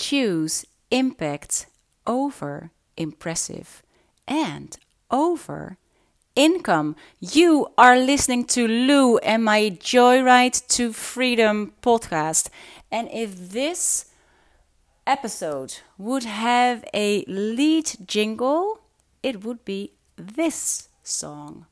choose impact over impressive and over income. You are listening to Lou and my Joyride to Freedom podcast. And if this episode would have a lead jingle, it would be this song.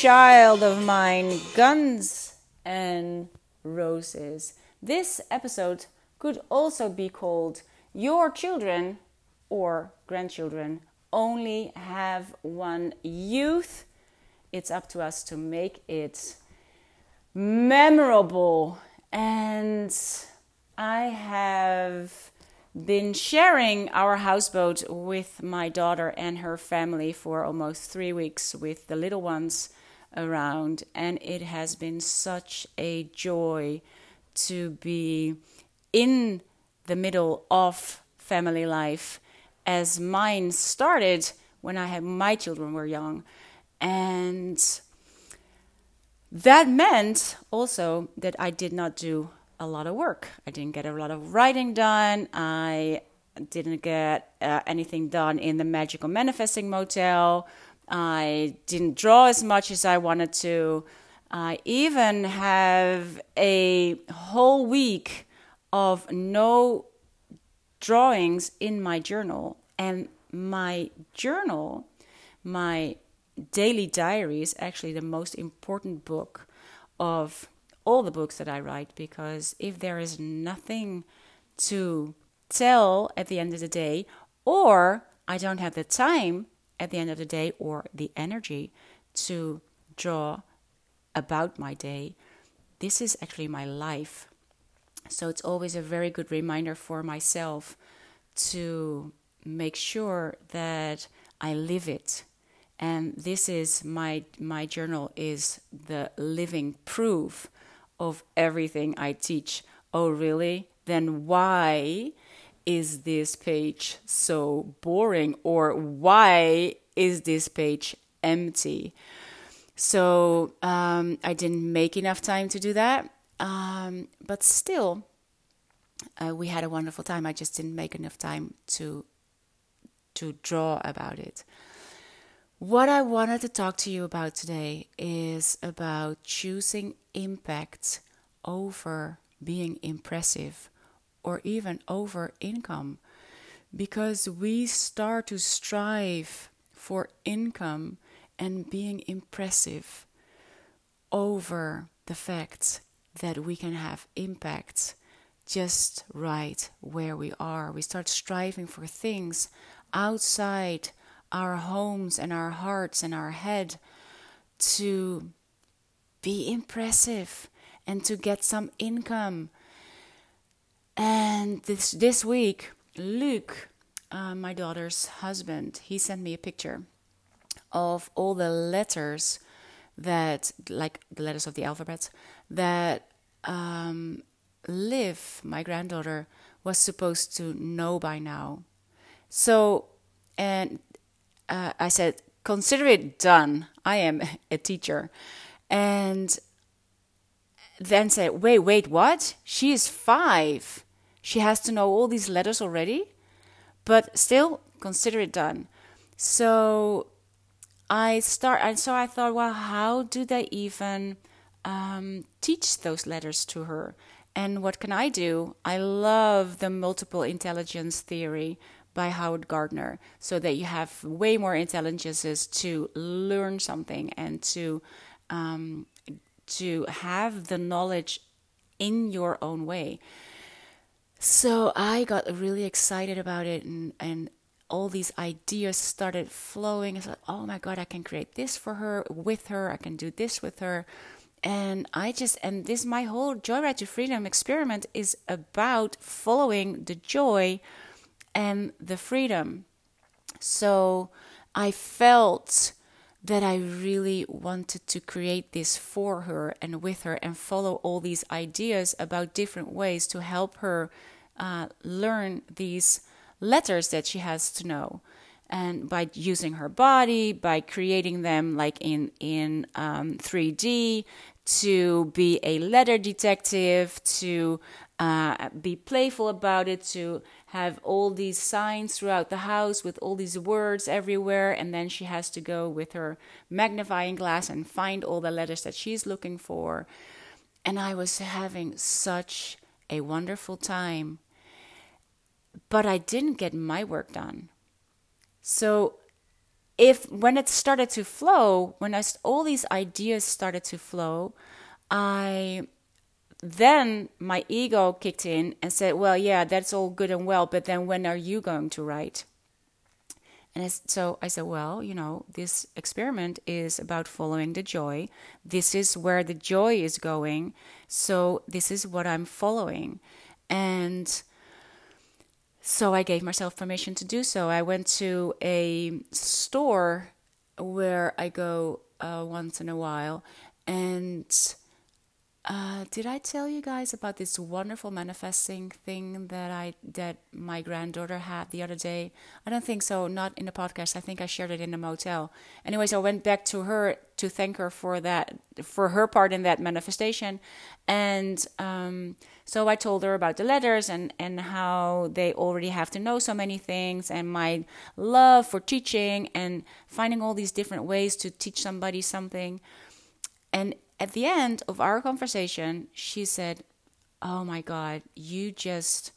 Child of mine, Guns N' Roses. This episode could also be called Your Children or Grandchildren Only Have One Youth. It's up to us to make it memorable. And I have been sharing our houseboat with my daughter and her family for almost three weeks with the little ones around, and it has been such a joy to be in the middle of family life as mine started when I had my children were young. And that meant also that I did not do a lot of work. I didn't get a lot of writing done. I didn't get uh, anything done in the magical manifesting motel. I didn't draw as much as I wanted to. I even have a whole week of no drawings in my journal. And my journal, my daily diary, is actually the most important book of all the books that I write because if there is nothing to tell at the end of the day, or I don't have the time at the end of the day or the energy to draw about my day, this is actually my life. So it's always a very good reminder for myself to make sure that I live it. And this is my my journal is the living proof of everything I teach. Oh, really? Then why is this page so boring? Or why is this page empty? So um, I didn't make enough time to do that. Um, but still, uh, we had a wonderful time. I just didn't make enough time to to draw about it. What I wanted to talk to you about today is about choosing impact over being impressive or even over income because we start to strive for income and being impressive over the fact that we can have impact just right where we are. We start striving for things outside our homes and our hearts and our head to be impressive and to get some income. And this this week, Luke, uh, my daughter's husband, he sent me a picture of all the letters that, like the letters of the alphabet, that um, Liv, my granddaughter, was supposed to know by now. So, and uh, I said, consider it done. I am a teacher. And then said, wait, wait, what? She is five. She has to know all these letters already? But still, consider it done. So I start, and so I thought, well, how do they even um, teach those letters to her? And what can I do? I love the multiple intelligence theory by Howard Gardner, so that you have way more intelligences to learn something and to um, to have the knowledge in your own way. So I got really excited about it and, and all these ideas started flowing. It's like, oh my God, I can create this for her, with her, I can do this with her. And I just, and this, my whole Joyride to Freedom experiment is about following the joy and the freedom. So I felt that I really wanted to create this for her and with her and follow all these ideas about different ways to help her uh, learn these letters that she has to know. And by using her body by creating them like in in um, 3d to be a letter detective to uh, be playful about it to have all these signs throughout the house with all these words everywhere and then she has to go with her magnifying glass and find all the letters that she's looking for and i was having such a wonderful time but I didn't get my work done. So if when it started to flow, when I, all these ideas started to flow, I then my ego kicked in and said, "Well, yeah, that's all good and well, but then when are you going to write?" And so I said, "Well, you know, this experiment is about following the joy. This is where the joy is going. So this is what I'm following." And so I gave myself permission to do so. I went to a store where I go uh, once in a while, and uh, did I tell you guys about this wonderful manifesting thing that I that my granddaughter had the other day? I don't think so. Not in the podcast. I think I shared it in the motel. Anyways, I went back to her to thank her for that for her part in that manifestation, and um, so I told her about the letters and and how they already have to know so many things, and my love for teaching and finding all these different ways to teach somebody something, and at the end of our conversation, she said, Oh my God, you just,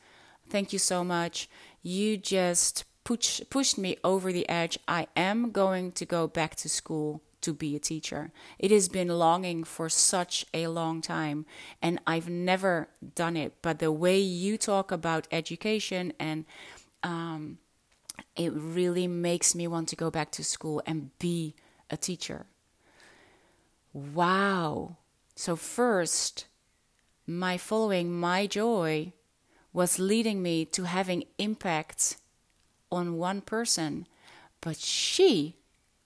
thank you so much. You just push, pushed me over the edge. I am going to go back to school to be a teacher. It has been longing for such a long time, and I've never done it. But the way you talk about education and um, it really makes me want to go back to school and be a teacher. Wow. So, first, my following my joy was leading me to having impact on one person, but she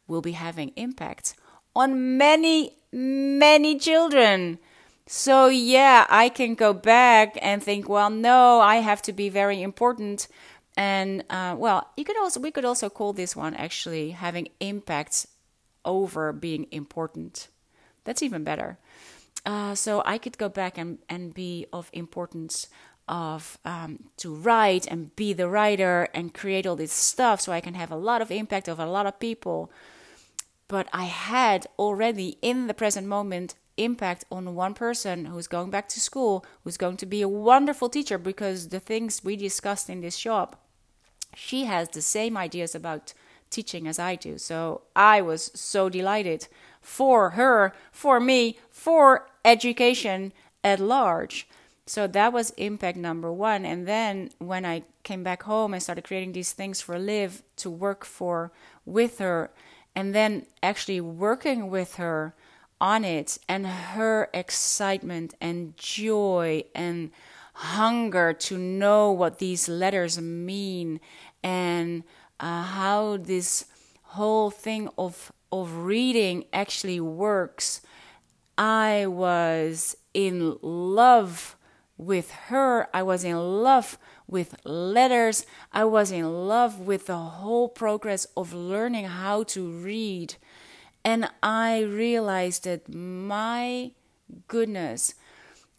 will be having impact on many, many children. So, yeah, I can go back and think, well, no, I have to be very important. And, uh, well, you could also, we could also call this one actually having impact over being important. That's even better. Uh, so I could go back and, and be of importance of um, to write and be the writer and create all this stuff so I can have a lot of impact of a lot of people. But I had already in the present moment impact on one person who's going back to school, who's going to be a wonderful teacher because the things we discussed in this shop, she has the same ideas about teaching as I do. So I was so delighted for her, for me, for education at large. So that was impact number one. And then when I came back home, I started creating these things for Liv to work for with her, and then actually working with her on it, and her excitement and joy and hunger to know what these letters mean and uh, how this whole thing of of reading actually works. I was in love with her. I was in love with letters. I was in love with the whole progress of learning how to read. And I realized that my goodness,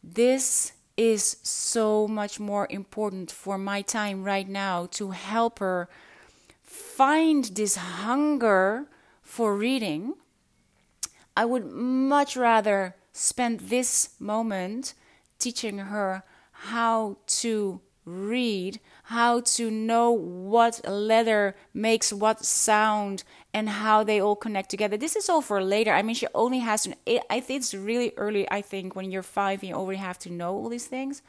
this is so much more important for my time right now to help her find this hunger for reading, I would much rather spend this moment teaching her how to read, how to know what letter makes what sound, and how they all connect together. This is all for later. I mean, she only has to. I think it's really early. I think when you're five, you already have to know all these things.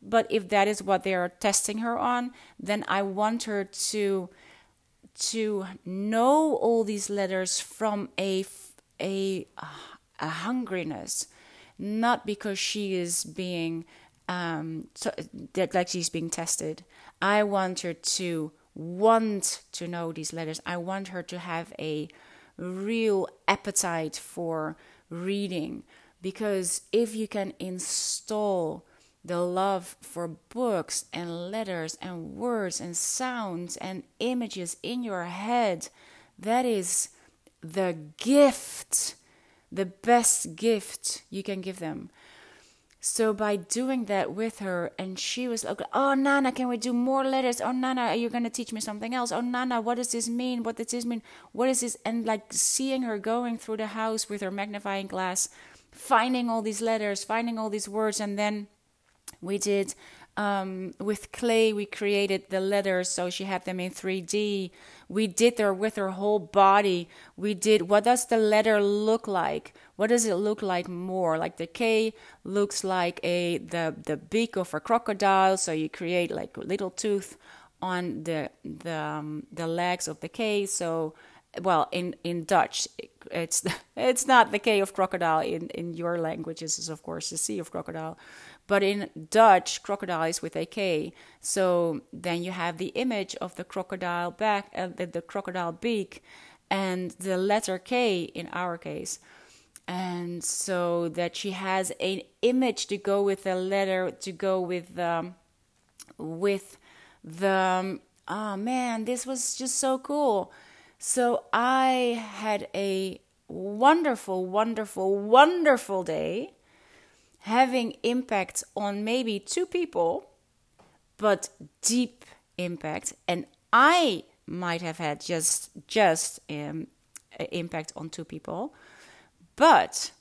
But if that is what they are testing her on, then I want her to to know all these letters from a a a hungriness, not because she is being um, so, that like she's being tested. I want her to want to know these letters. I want her to have a real appetite for reading because if you can install the love for books and letters and words and sounds and images in your head, that is the gift, the best gift you can give them. So by doing that with her, and she was like, "Oh Nana, can we do more letters? Oh Nana, are you gonna teach me something else? Oh Nana, what does this mean? What does this mean? What is this?" And like seeing her going through the house with her magnifying glass, finding all these letters, finding all these words, and then we did um, with clay. We created the letters, so she had them in 3D. We did there with her whole body. We did what does the letter look like? What does it look like more? Like the K looks like a the the beak of a crocodile. So you create like a little tooth on the the um, the legs of the K. So well in in Dutch it's it's not the K of crocodile in in your languages is of course the C of crocodile but in Dutch, crocodile is with a K. So then you have the image of the crocodile back, uh, the, the crocodile beak, and the letter K in our case. And so that she has an image to go with the letter, to go with the, with the, oh man, this was just so cool. So I had a wonderful, wonderful, wonderful day having impact on maybe two people, but deep impact. And I might have had just just um, impact on two people, but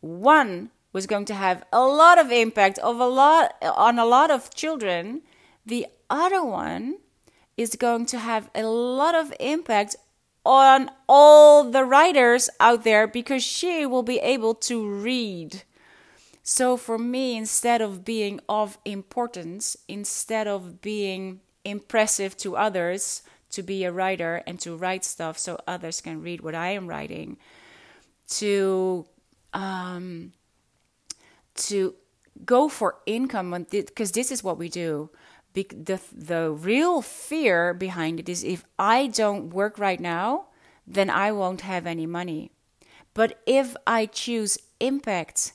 one was going to have a lot of impact of a lot on a lot of children. The other one is going to have a lot of impact on all the writers out there because she will be able to read so for me, instead of being of importance, instead of being impressive to others, to be a writer and to write stuff so others can read what I am writing, to um, to go for income because this is what we do. The the real fear behind it is if I don't work right now, then I won't have any money. But if I choose impact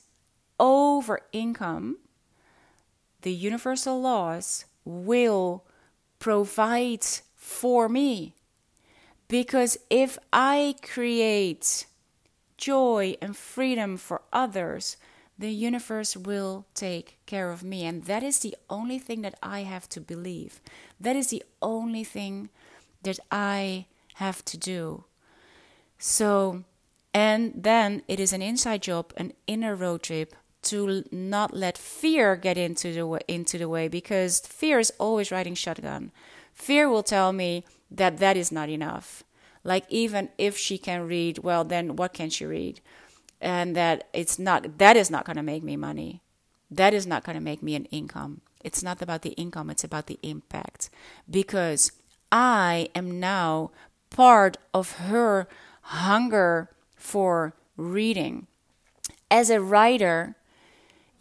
over income, the universal laws will provide for me. Because if I create joy and freedom for others, the universe will take care of me. And that is the only thing that I have to believe. That is the only thing that I have to do. So, and then it is an inside job, an inner road trip to not let fear get into the way, into the way because fear is always riding shotgun. Fear will tell me that that is not enough. Like even if she can read, well then what can she read? And that it's not that is not going to make me money. That is not going to make me an income. It's not about the income, it's about the impact. Because I am now part of her hunger for reading. As a writer,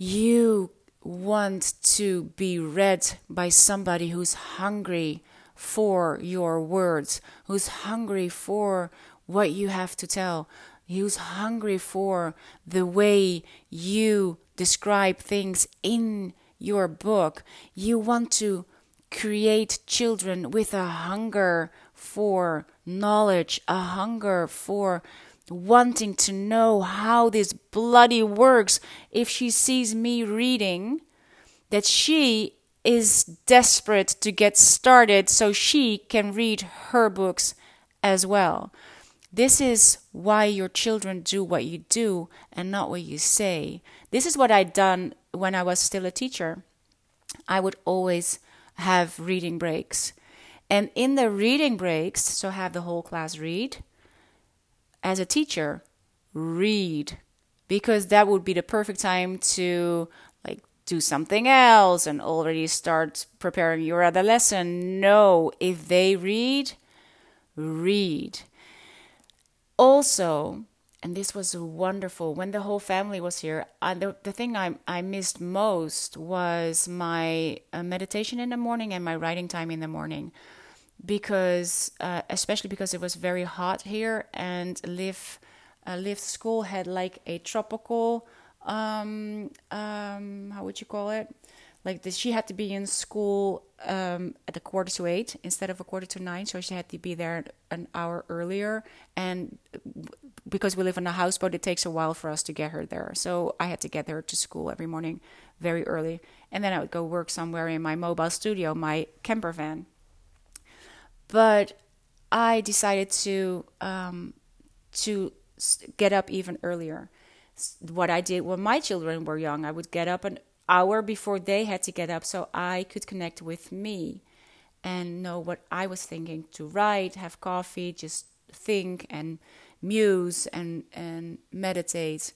you want to be read by somebody who's hungry for your words, who's hungry for what you have to tell, who's hungry for the way you describe things in your book. You want to create children with a hunger for knowledge, a hunger for wanting to know how this bloody works if she sees me reading that she is desperate to get started so she can read her books as well. This is why your children do what you do and not what you say. This is what I'd done when I was still a teacher. I would always have reading breaks. And in the reading breaks, so have the whole class read, as a teacher, read because that would be the perfect time to like do something else and already start preparing your other lesson. No, if they read, read. Also, and this was wonderful when the whole family was here the, the thing I, I missed most was my uh, meditation in the morning and my writing time in the morning because uh, especially because it was very hot here and Liv uh, Liv school had like a tropical um, um, how would you call it? Like the, she had to be in school um, at a quarter to eight instead of a quarter to nine so she had to be there an hour earlier. And because we live on a houseboat it takes a while for us to get her there. So i had to get her to school every morning very early. And then i would go work somewhere in my mobile studio my camper van but i decided to um, to get up even earlier what i did when my children were young i would get up an hour before they had to get up so I could connect with me and know what I was thinking to write, have coffee, just think and muse and, and meditate.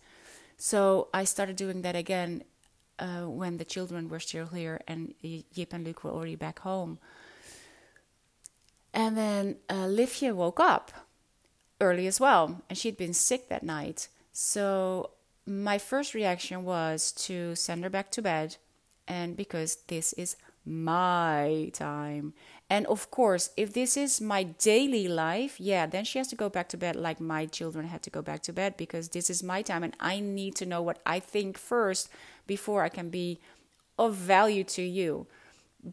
So I started doing that again uh, when the children were still here and Yip and Luke were already back home. And then uh, Livia woke up early as well, and she'd been sick that night. So my first reaction was to send her back to bed, and because this is my time. And of course, if this is my daily life, yeah, then she has to go back to bed like my children had to go back to bed because this is my time and I need to know what I think first before I can be of value to you.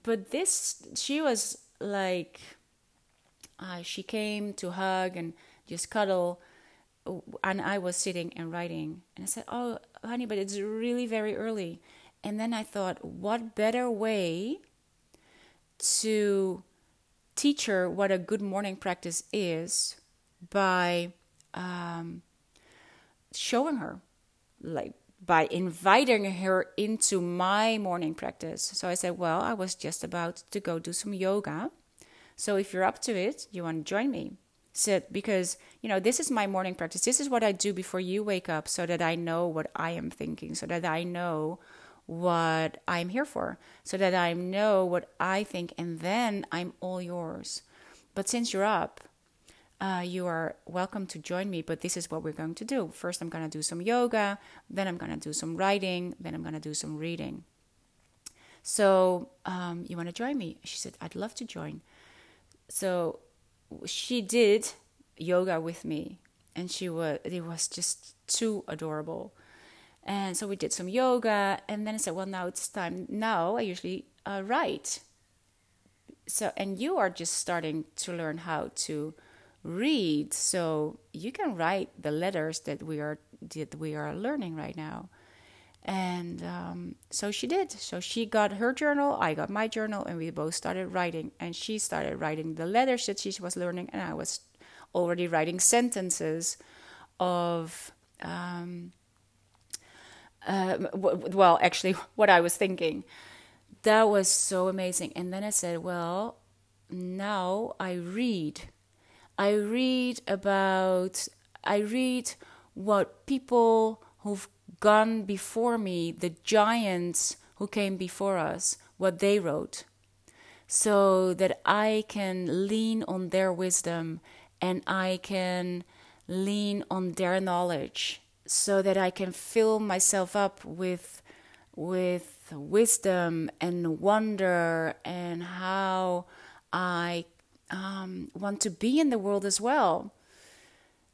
But this, she was like, uh, she came to hug and just cuddle and I was sitting and writing, and I said, "Oh, honey, but it's really very early." And then I thought, what better way to teach her what a good morning practice is by um, showing her, like by inviting her into my morning practice. So I said, Well, I was just about to go do some yoga. So if you're up to it, you want to join me? sit because you know this is my morning practice. This is what i do before you wake up so that i know what i am thinking so that i know what i'm here for so that i know what i think and then i'm all yours. But since you're up uh, you are welcome to join me but this is what we're going to do. First i'm going to do some yoga then i'm going to do some writing then i'm going to do some reading. So um, you want to join me? She said i'd love to join so she did yoga with me and she was it was just too adorable. And so we did some yoga and then i said well now it's time now i usually uh, write. So and you are just starting to learn how to read so you can write the letters that we are that we are learning right now and um, so she did. So she got her journal, I got my journal, and we both started writing. And she started writing the letters that she was learning, and I was already writing sentences of, um, uh, w- well, actually, what I was thinking. That was so amazing. And then I said, well, now I read. I read about, I read what people who've gone before me, the giants who came before us, what they wrote, so that I can lean on their wisdom and I can lean on their knowledge, so that I can fill myself up with with wisdom and wonder and how I um, want to be in the world as well.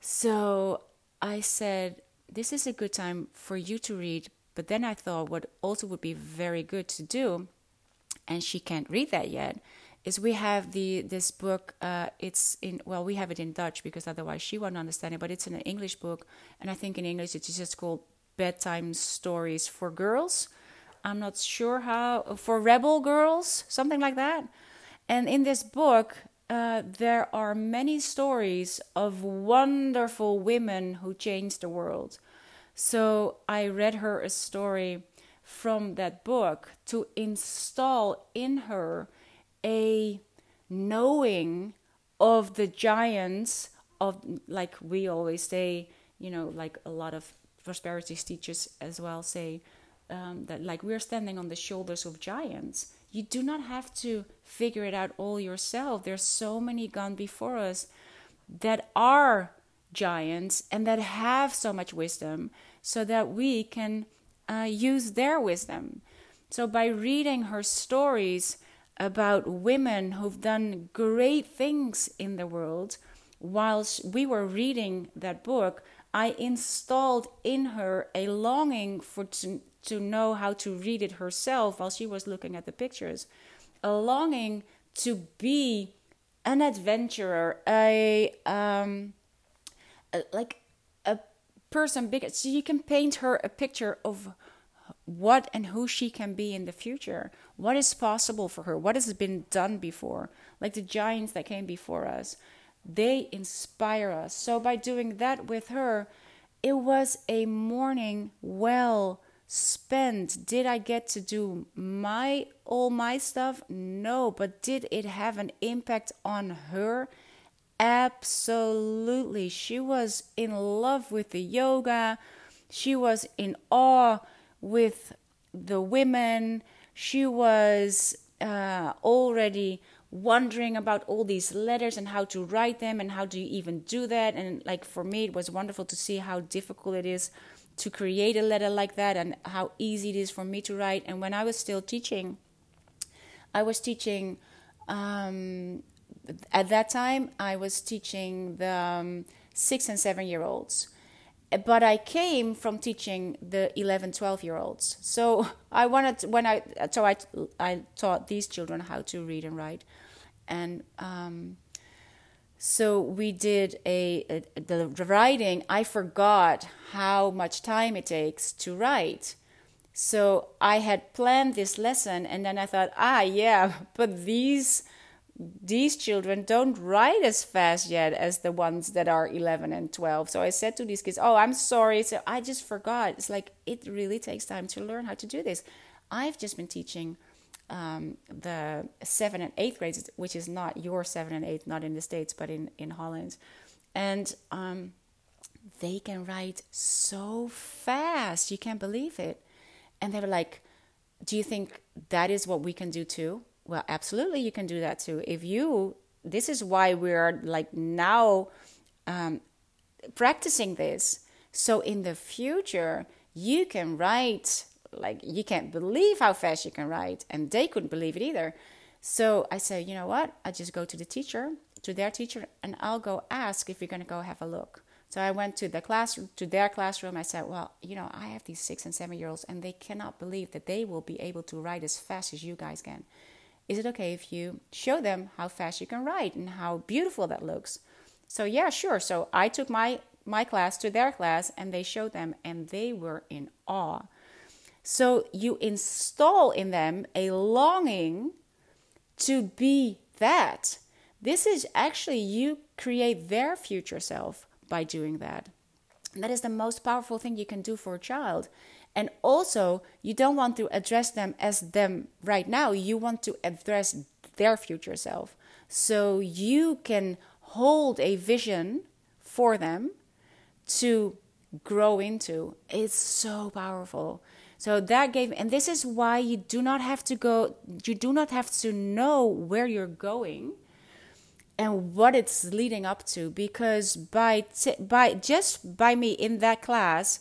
So I said, this is a good time for you to read. But then I thought what also would be very good to do, and she can't read that yet, is we have the this book. Uh, it's in well, we have it in Dutch because otherwise she won't understand it. But it's an English book, and I think in English it's just called bedtime stories for girls. I'm not sure how for rebel girls, something like that. And in this book, uh, there are many stories of wonderful women who changed the world. So I read her a story from that book to install in her a knowing of the giants of like we always say, you know, like a lot of prosperity teachers as well say um, that like we're standing on the shoulders of giants. You do not have to figure it out all yourself. There's so many gone before us that are giants and that have so much wisdom so that we can uh, use their wisdom. So, by reading her stories about women who've done great things in the world, whilst we were reading that book, I installed in her a longing for to, to know how to read it herself while she was looking at the pictures, a longing to be an adventurer, a um, a, like a person big. So you can paint her a picture of what and who she can be in the future. What is possible for her? What has been done before? Like the giants that came before us. They inspire us. So by doing that with her, it was a morning well spent. Did I get to do my all my stuff? No, but did it have an impact on her? Absolutely. She was in love with the yoga. She was in awe with the women. She was uh, already wondering about all these letters and how to write them and how do you even do that. And like for me, it was wonderful to see how difficult it is to create a letter like that and how easy it is for me to write. And when I was still teaching, I was teaching. Um, at that time, I was teaching the um, six and seven year olds but I came from teaching the 11, 12 year olds. So I wanted, when I, so I, I taught these children how to read and write. And um, so we did a, a, the writing. I forgot how much time it takes to write. So I had planned this lesson and then I thought, ah, yeah, but these these children don't write as fast yet as the ones that are 11 and 12 so i said to these kids oh i'm sorry so i just forgot it's like it really takes time to learn how to do this i've just been teaching um, the seven and eighth grades which is not your seven and eighth not in the states but in in holland and um, they can write so fast you can't believe it and they were like do you think that is what we can do too well, absolutely, you can do that too. If you, this is why we're like now um, practicing this. So in the future, you can write like you can't believe how fast you can write, and they couldn't believe it either. So I said, you know what? I just go to the teacher, to their teacher, and I'll go ask if you're going to go have a look. So I went to the classroom, to their classroom. I said, well, you know, I have these six and seven year olds, and they cannot believe that they will be able to write as fast as you guys can is it okay if you show them how fast you can write and how beautiful that looks? So yeah, sure. So I took my my class to their class and they showed them and they were in awe. So you install in them a longing to be that. This is actually you create their future self by doing that. And that is the most powerful thing you can do for a child and also, you don't want to address them as them right now. You want to address their future self. So you can hold a vision for them to grow into. It's so powerful. So that gave, and this is why you do not have to go, you do not have to know where you're going and what it's leading up to because by t- by just by me in that class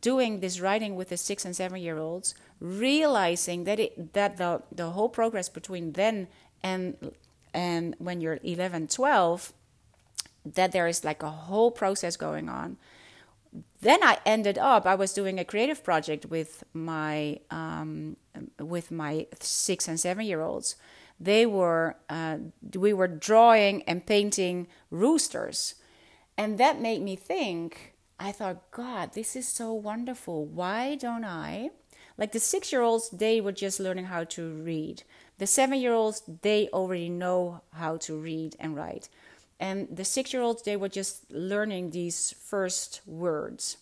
doing this writing with the six and seven year olds, realizing that it that the the whole progress between then and and when you're 11, 12, that there is like a whole process going on. Then I ended up. I was doing a creative project with my um, with my six and seven year olds. They were uh, we were drawing and painting roosters, and that made me think I thought, God, this is so wonderful. Why don't I? Like the six year olds, they were just learning how to read. The seven year olds, they already know how to read and write. And the six year olds, they were just learning these first words.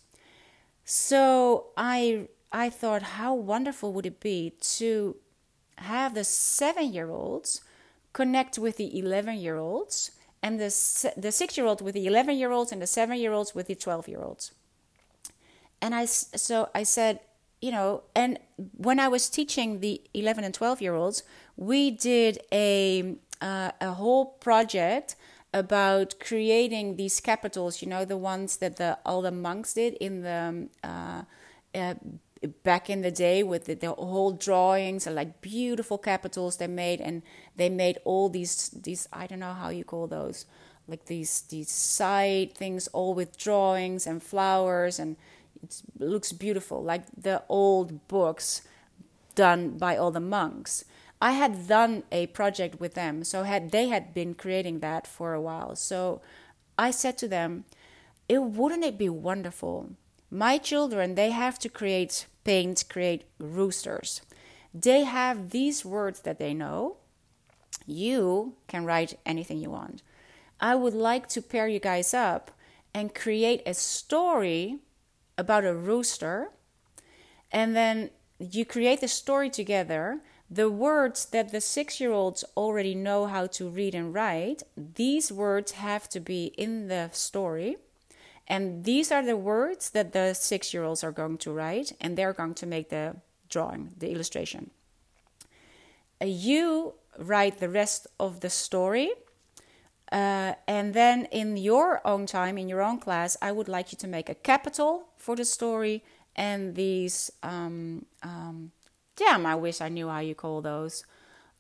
So I, I thought, how wonderful would it be to have the seven year olds connect with the 11 year olds and the the six year old with the 11 year olds and the seven year olds with the 12 year olds and i so i said you know and when i was teaching the 11 and 12 year olds we did a uh, a whole project about creating these capitals you know the ones that the all the monks did in the uh, uh, back in the day with the, the, whole drawings and like beautiful capitals they made and they made all these these i don't know how you call those like these these side things all with drawings and flowers and it looks beautiful like the old books done by all the monks i had done a project with them so had they had been creating that for a while so i said to them it wouldn't it be wonderful my children, they have to create, paint, create roosters. They have these words that they know. You can write anything you want. I would like to pair you guys up and create a story about a rooster. And then you create the story together. The words that the six year olds already know how to read and write, these words have to be in the story and these are the words that the six year olds are going to write, and they're going to make the drawing, the illustration. Uh, you write the rest of the story. Uh, and then in your own time, in your own class, I would like you to make a capital for the story and these, um, um, damn, I wish I knew how you call those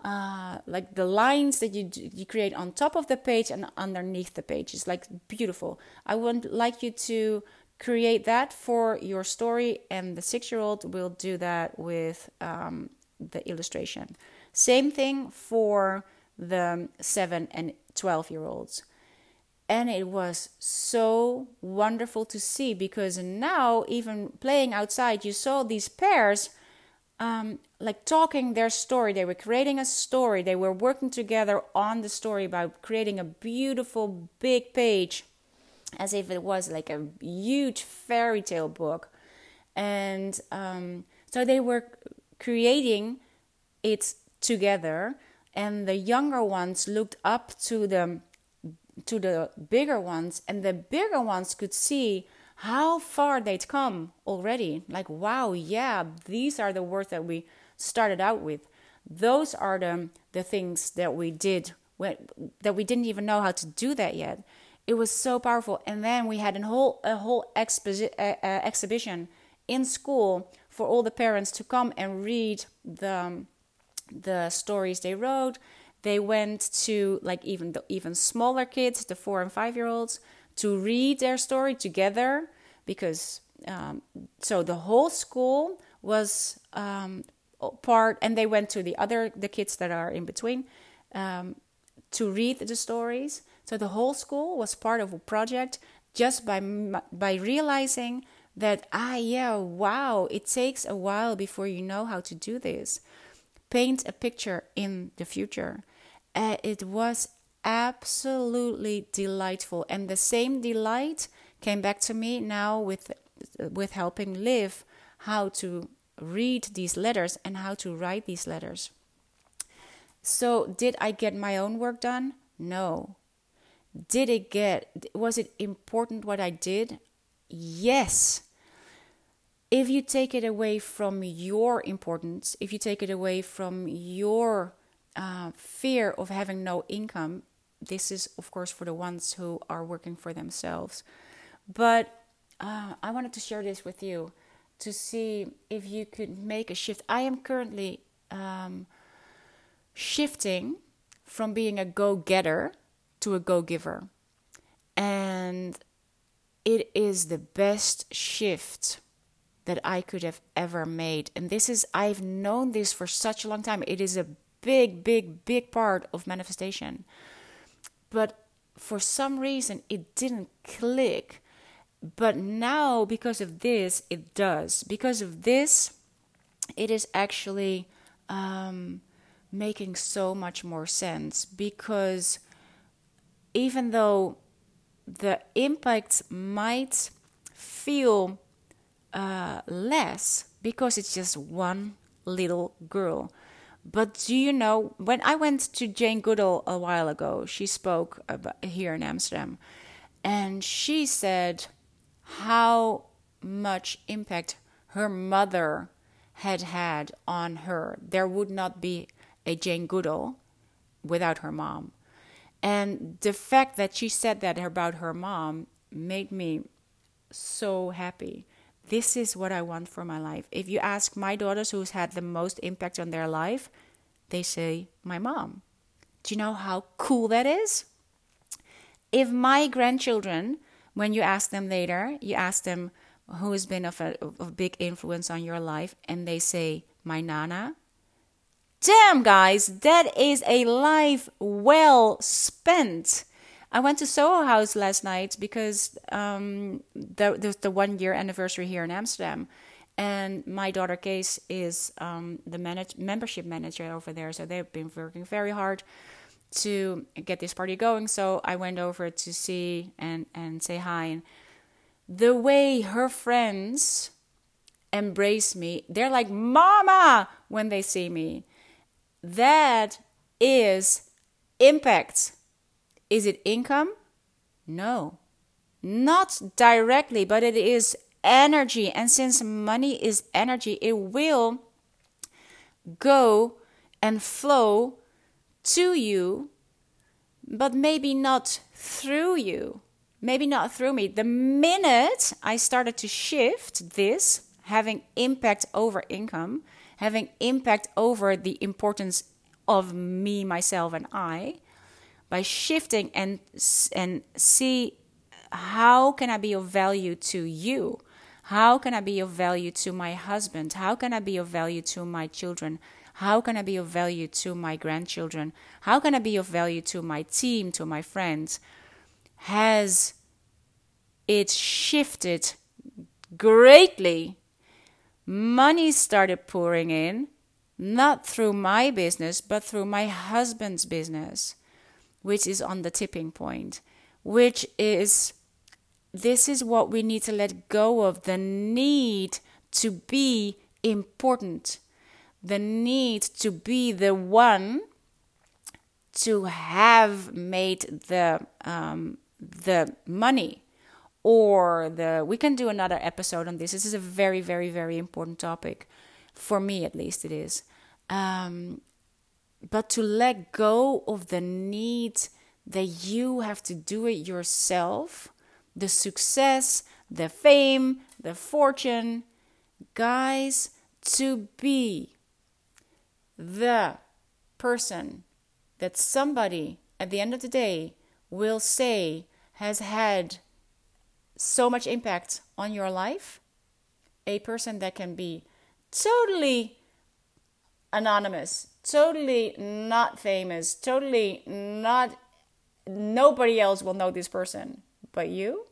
uh, like the lines that you you create on top of the page and underneath the page is like beautiful. I would like you to create that for your story, and the six year old will do that with um, the illustration. Same thing for the seven and 12 year olds. And it was so wonderful to see because now, even playing outside, you saw these pairs um, like talking their story. They were creating a story. They were working together on the story by creating a beautiful big page, as if it was like a huge fairy tale book. And um, so they were creating it together. And the younger ones looked up to the to the bigger ones, and the bigger ones could see how far they'd come already. Like, wow, yeah, these are the words that we started out with. Those are the, the things that we did when, that we didn't even know how to do that yet. It was so powerful. And then we had a whole a whole exposi- uh, uh, exhibition in school for all the parents to come and read the the stories they wrote. They went to like even the even smaller kids, the four and five year olds to read their story together because um, so the whole school was um, part and they went to the other the kids that are in between um, to read the stories. So the whole school was part of a project just by by realizing that ah yeah wow it takes a while before you know how to do this. Paint a picture in the future. Uh, it was absolutely delightful. And the same delight came back to me now with with helping Liv how to read these letters and how to write these letters. So, did I get my own work done? No. Did it get was it important what I did? Yes. If you take it away from your importance, if you take it away from your uh, fear of having no income, this is, of course, for the ones who are working for themselves. But uh, I wanted to share this with you to see if you could make a shift. I am currently um, shifting from being a go getter to a go giver. And it is the best shift that I could have ever made. And this is, I've known this for such a long time. It is a big, big, big part of manifestation but for some reason it didn't click. But now, because of this, it does. Because of this, it is actually um, making so much more sense. Because even though the impact might feel uh, less because it's just one little girl, But do you know when I went to Jane Goodall a while ago? She spoke about, here in Amsterdam, and she said how much impact her mother had had on her. There would not be a Jane Goodall without her mom. And the fact that she said that about her mom made me so happy. This is what I want for my life. If you ask my daughters who's had the most impact on their life, they say, My mom. Do you know how cool that is? If my grandchildren, when you ask them later, you ask them who has been of a, of a big influence on your life, and they say, My nana, Damn, guys, that is a life well spent. I went to Soho House last night because um, the, the, the one year anniversary here in Amsterdam, and my daughter Case is um, the manage, membership manager over there. So they've been working very hard to get this party going. So I went over to see and and say hi. And the way her friends embrace me, they're like "Mama" when they see me that is impact. Is it income? No, not directly, but it is energy. And since money is energy, it will go and flow to you, but maybe not through you. Maybe not through me. The minute I started to shift this, having impact over income, having impact over the importance of me, myself, and I by shifting and and see how can I be of value to you? How can I be of value to my husband? How can I be of value to my children? How can I be of value to my grandchildren? How can I be of value to my team, to my friends? Has it shifted greatly money started pouring in, not through my business, but through my husband's business, which is on the tipping point, which is this is what we need to let go of the need to be important, the need to be the one to have made the um, the money or the we can do another episode on this. This is a very very very important topic for me at least it is. Um, but to let go of the need that you have to do it yourself the success the fame the fortune guys to be the person that somebody at the end of the day will say has had so much impact on your life. A person that can be totally anonymous, totally not famous, totally not, nobody else will know this person but you,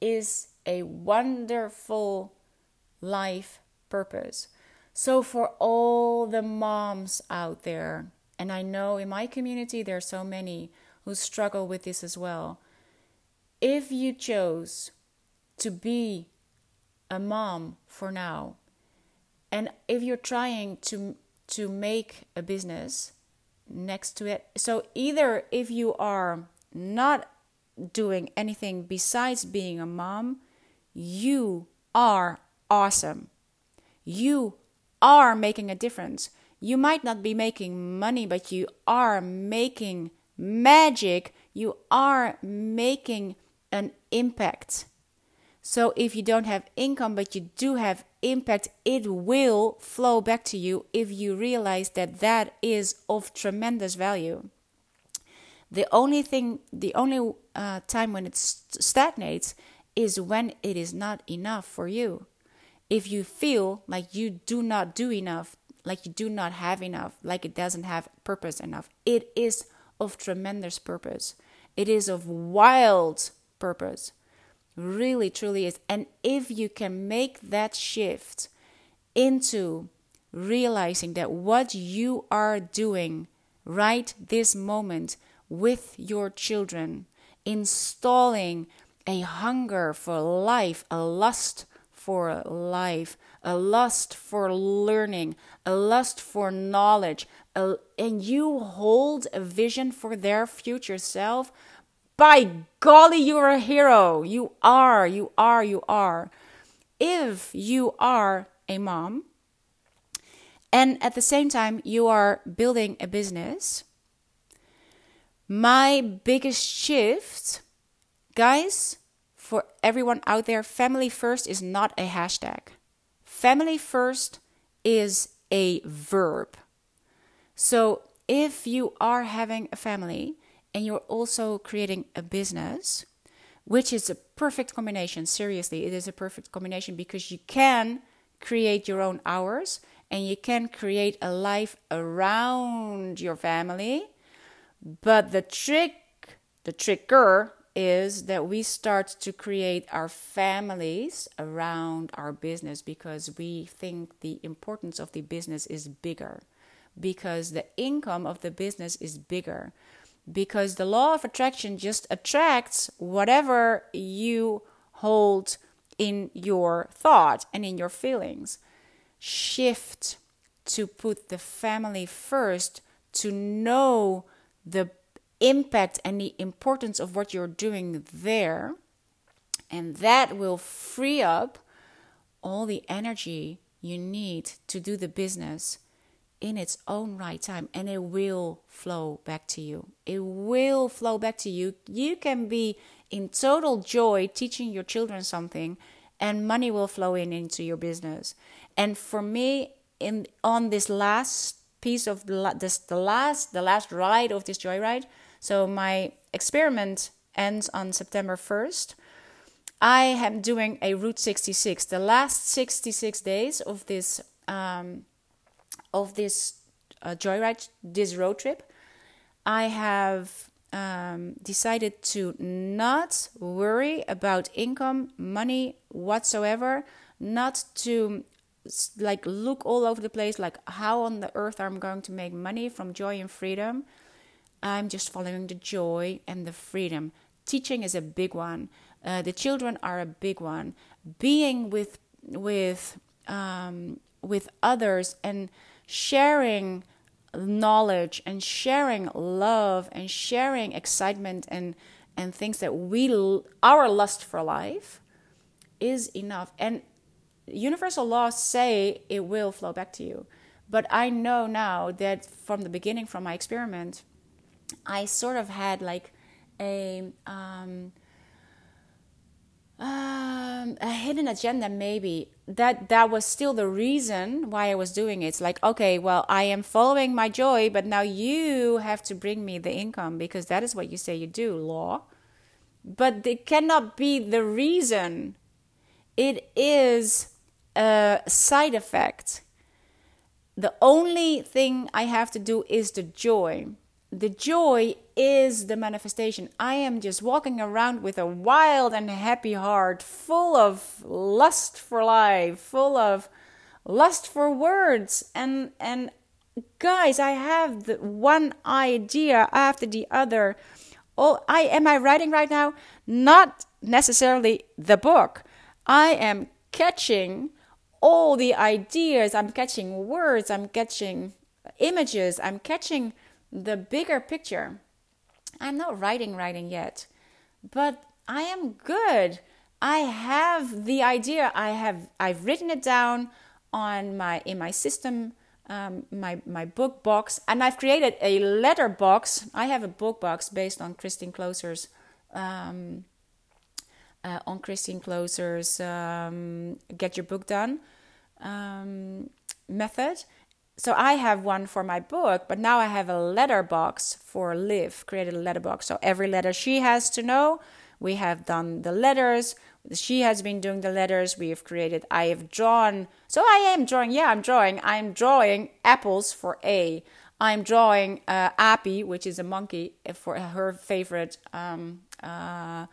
is a wonderful life purpose. So, for all the moms out there, and I know in my community there are so many who struggle with this as well if you chose to be a mom for now, and if you're trying to to make a business next to it, so either if you are not doing anything besides being a mom, you are awesome. You are making a difference. You might not be making money, but you are making magic. You are making an impact. So if you don't have income but you do have impact, it will flow back to you if you realize that that is of tremendous value. The only thing, the only uh, time when it st- stagnates is when it is not enough for you. If you feel like you do not do enough, like you do not have enough, like it doesn't have purpose enough, it is of tremendous purpose. It is of wild purpose. Really, truly is. And if you can make that shift into realizing that what you are doing right this moment with your children, installing a hunger for life, a lust for life, a lust for learning, a lust for knowledge, a, and you hold a vision for their future self, by golly, you're a hero. You are, you are, you are. If you are a mom, and at the same time, you are building a business, my biggest shift, guys, for everyone out there, family first is not a hashtag. Family first is a verb. So if you are having a family and you're also creating a business, which is a perfect combination, seriously, it is a perfect combination because you can create your own hours and you can create a life around your family. But the trick, the tricker is that we start to create our families around our business because we think the importance of the business is bigger, because the income of the business is bigger, because the law of attraction just attracts whatever you hold in your thought and in your feelings. Shift to put the family first, to know the impact and the importance of what you're doing there. And that will free up all the energy you need to do the business in its own right time and it will flow back to you. It will flow back to you. You can be in total joy teaching your children something and money will flow in into your business. And for me in on this last piece of this the last the last ride of this joyride, so my experiment ends on September 1st. I am doing a Route 66. The last 66 days of this um, of this uh, joyride, this road trip, I have um, decided to not worry about income, money whatsoever, not to like look all over the place, like how on the earth I'm going to make money from joy and freedom. I'm just following the joy and the freedom. Teaching is a big one. Uh, the children are a big one. Being with with um, with others and sharing knowledge and sharing love and sharing excitement and and things that we our lust for life is enough. And universal laws say it will flow back to you. But i know now that from the beginning from my experiment I sort of had like a um, um, a hidden agenda maybe that that was still the reason why I was doing it. It's like okay, well I am following my joy, but now you have to bring me the income because that is what you say you do, law. But it cannot be the reason. It is a side effect. The only thing I have to do is the joy the joy is the manifestation. I am just walking around with a wild and happy heart, full of lust for life, full of lust for words. And and guys, I have the one idea after the other. Oh, I am I writing right now? Not necessarily the book. I am catching all the ideas. I'm catching words. I'm catching images. I'm catching the bigger picture. I'm not writing writing yet, but I am good. I have the idea. I have I've written it down on my in my system, um, my my book box, and I've created a letter box. I have a book box based on Christine Kloser's um, uh, on Christine Kloser's um, Get Your Book Done um, method, so I have one for my book, but now I have a letterbox for Liv, created a letterbox. So every letter she has to know, we have done the letters. She has been doing the letters. We have created, I have drawn. So I am drawing, yeah, I'm drawing. I'm drawing apples for A. I'm drawing uh, Appy, which is a monkey, for her favorite um, uh,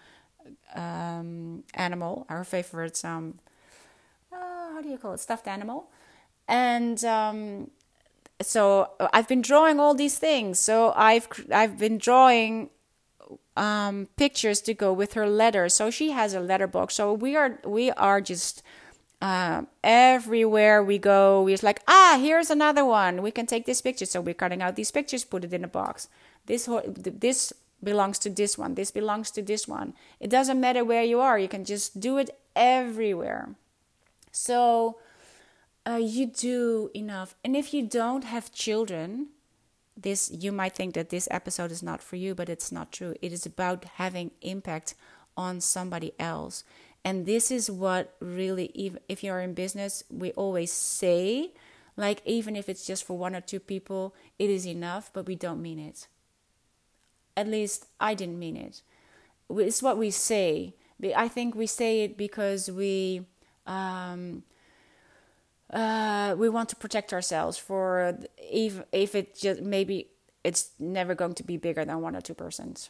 um, animal, her favorite, um, uh, how do you call it, stuffed animal and um, so I've been drawing all these things. So I've I've been drawing um, pictures to go with her letter. So she has a letter box. So we are we are just uh, everywhere we go, we're like, ah, here's another one. We can take this picture. So we're cutting out these pictures, put it in a box. This this belongs to this one. This belongs to this one. It doesn't matter where you are. You can just do it everywhere. So uh, you do enough. And if you don't have children, this you might think that this episode is not for you, but it's not true. It is about having impact on somebody else. And this is what really, even if you're in business, we always say, like, even if it's just for one or two people, it is enough, but we don't mean it. At least I didn't mean it. It's what we say. I think we say it because we um, uh, we want to protect ourselves for if if it just maybe it's never going to be bigger than one or two percent.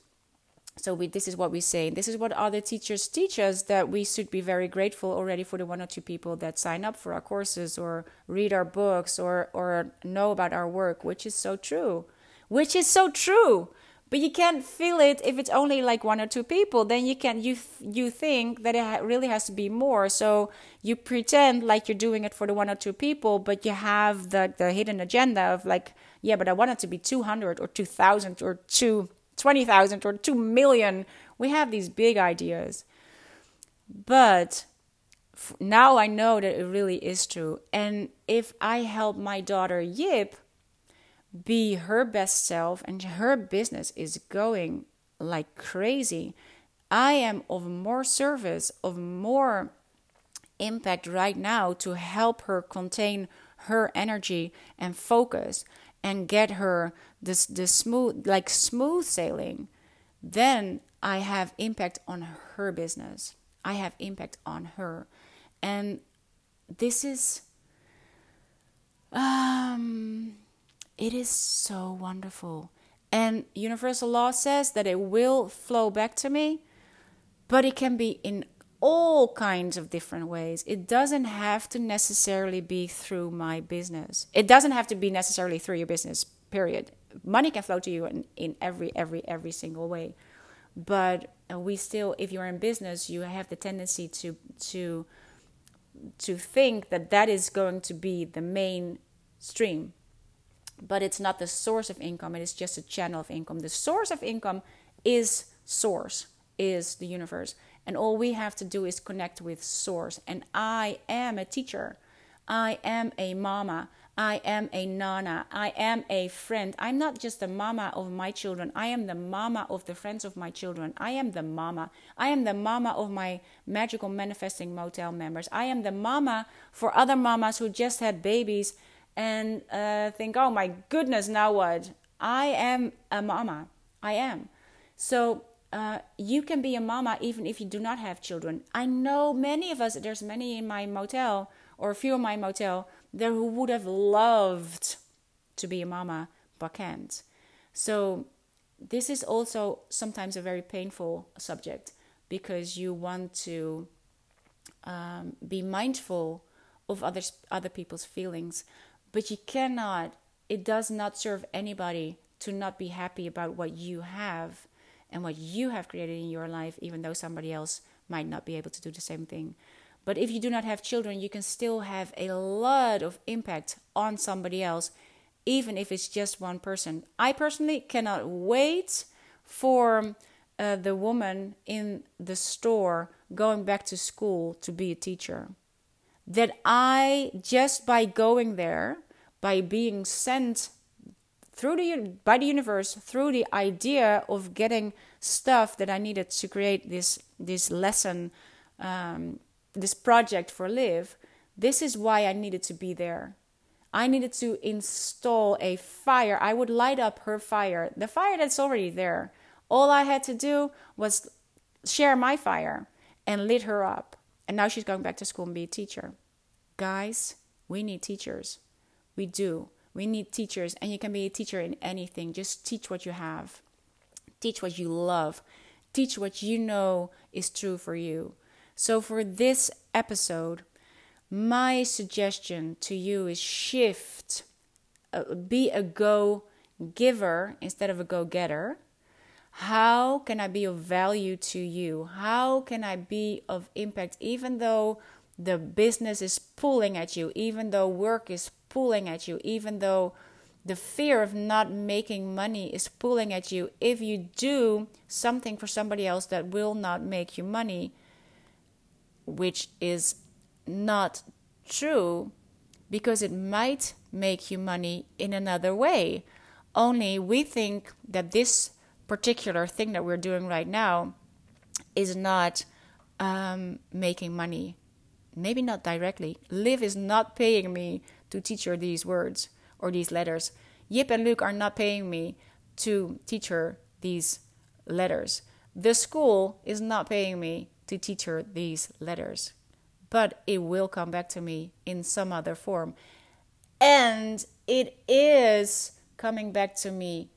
So we, this is what we say. This is what other teachers teach us that we should be very grateful already for the one or two people that sign up for our courses or read our books or or know about our work, which is so true. Which is so true but you can't feel it if it's only like one or two people. Then you can you you think that it really has to be more. So you pretend like you're doing it for the one or two people but you have the the hidden agenda of like yeah but i want it to be 200 or 2000 or 2 20000 or 2 million. We have these big ideas. But now i know that it really is true. And if i help my daughter yip be her best self and her business is going like crazy, I am of more service, of more impact right now to help her contain her energy and focus and get her this the smooth like smooth sailing. Then i have impact on her business. I have impact on her. And this is um it is so wonderful. And universal law says that it will flow back to me, but it can be in all kinds of different ways. It doesn't have to necessarily be through my business. It doesn't have to be necessarily through your business, period. Money can flow to you in, in every, every, every single way. But uh, we still, if you're in business, you have the tendency to, to, to think that that is going to be the main stream but it's not the source of income, it is just a channel of income. The source of income is source, is the universe. And all we have to do is connect with source. And I am a teacher. I am a mama. I am a nana. I am a friend. I'm not just the mama of my children. I am the mama of the friends of my children. I am the mama. I am the mama of my magical manifesting motel members. I am the mama for other mamas who just had babies and uh, think, oh my goodness, now what? I am a mama. I am. So uh, you can be a mama even if you do not have children. I know many of us, there's many in my motel or a few in my motel there who would have loved to be a mama but can't. So this is also sometimes a very painful subject because you want to um, be mindful of others, other people's feelings. But you cannot, it does not serve anybody to not be happy about what you have and what you have created in your life, even though somebody else might not be able to do the same thing. But if you do not have children, you can still have a lot of impact on somebody else, even if it's just one person. I personally cannot wait for uh, the woman in the store going back to school to be a teacher that I just by going there, by being sent through the by the universe through the idea of getting stuff that I needed to create this this lesson, um, this project for Liv. This is why I needed to be there. I needed to install a fire. I would light up her fire, the fire that's already there. All I had to do was share my fire and lit her up. And now she's going back to school and be a teacher. Guys, we need teachers. We do. We need teachers, and you can be a teacher in anything. Just teach what you have, teach what you love, teach what you know is true for you. So, for this episode, my suggestion to you is shift, uh, be a go giver instead of a go getter. How can I be of value to you? How can I be of impact, even though the business is pulling at you, even though work is pulling at you, even though the fear of not making money is pulling at you, if you do something for somebody else that will not make you money, which is not true because it might make you money in another way. Only we think that this particular thing that we're doing right now is not um, making money. Maybe not directly. Liv is not paying me to teach her these words or these letters. Yip and Luke are not paying me to teach her these letters. The school is not paying me to teach her these letters. But it will come back to me in some other form. And it is coming back to me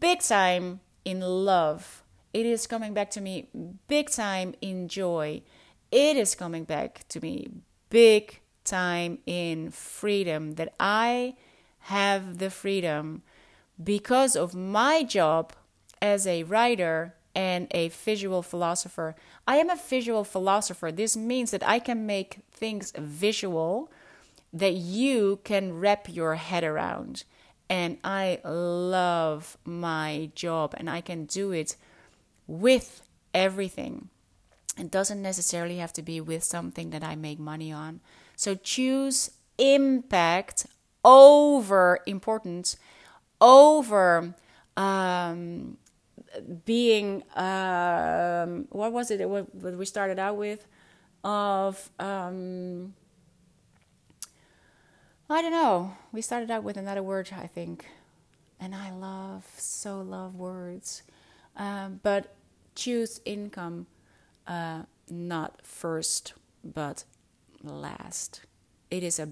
big time in love. It is coming back to me big time in joy. It is coming back to me big time in freedom that I have the freedom because of my job as a writer and a visual philosopher. I am a visual philosopher. This means that I can make things visual that you can wrap your head around. And I love my job and I can do it with everything. It doesn't necessarily have to be with something that I make money on. So choose impact over importance, over um, being um, what was it? What we started out with of um, I don't know. We started out with another word, I think, and I love so love words, um, but choose income uh, not first but last. It is a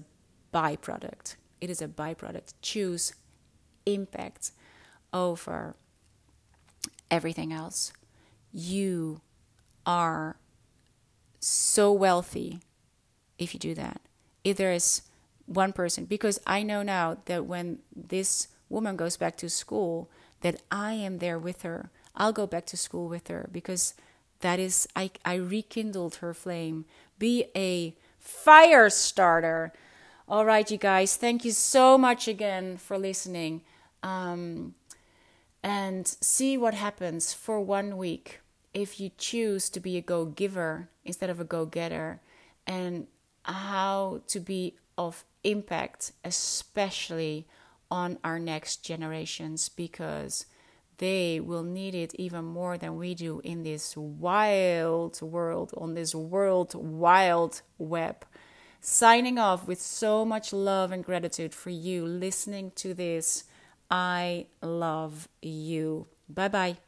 byproduct. It is a byproduct. Choose impact over everything else. You are so wealthy if you do that. If there is one person, because I know now that when this woman goes back to school, that I am there with her. I'll go back to school with her because that is I, I rekindled her flame. Be a fire starter. All right, you guys, thank you so much again for listening. Um, and see what happens for one week if you choose to be a go giver instead of a go getter, and how to be of impact, especially on our next generations, because they will need it even more than we do in this wild world, on this world wild web. Signing off with so much love and gratitude for you listening to this I love you. Bye bye.